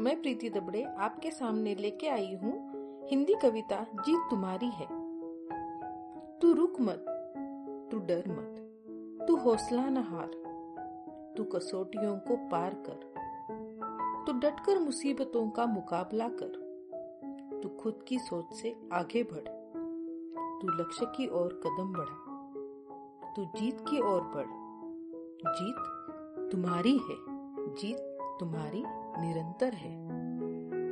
मैं प्रीति दबड़े आपके सामने लेके आई हूँ। हिंदी कविता जीत तुम्हारी है। तू रुक मत, तू डर मत, तू हौसला न हार, तू कसौटियों को पार कर, तू डटकर मुसीबतों का मुकाबला कर, तू खुद की सोच से आगे बढ़, तू लक्ष्य की ओर कदम बढ़ा, तू जीत की ओर बढ़, जीत तुम्हारी है, जीत तुम्हारी निरंतर है।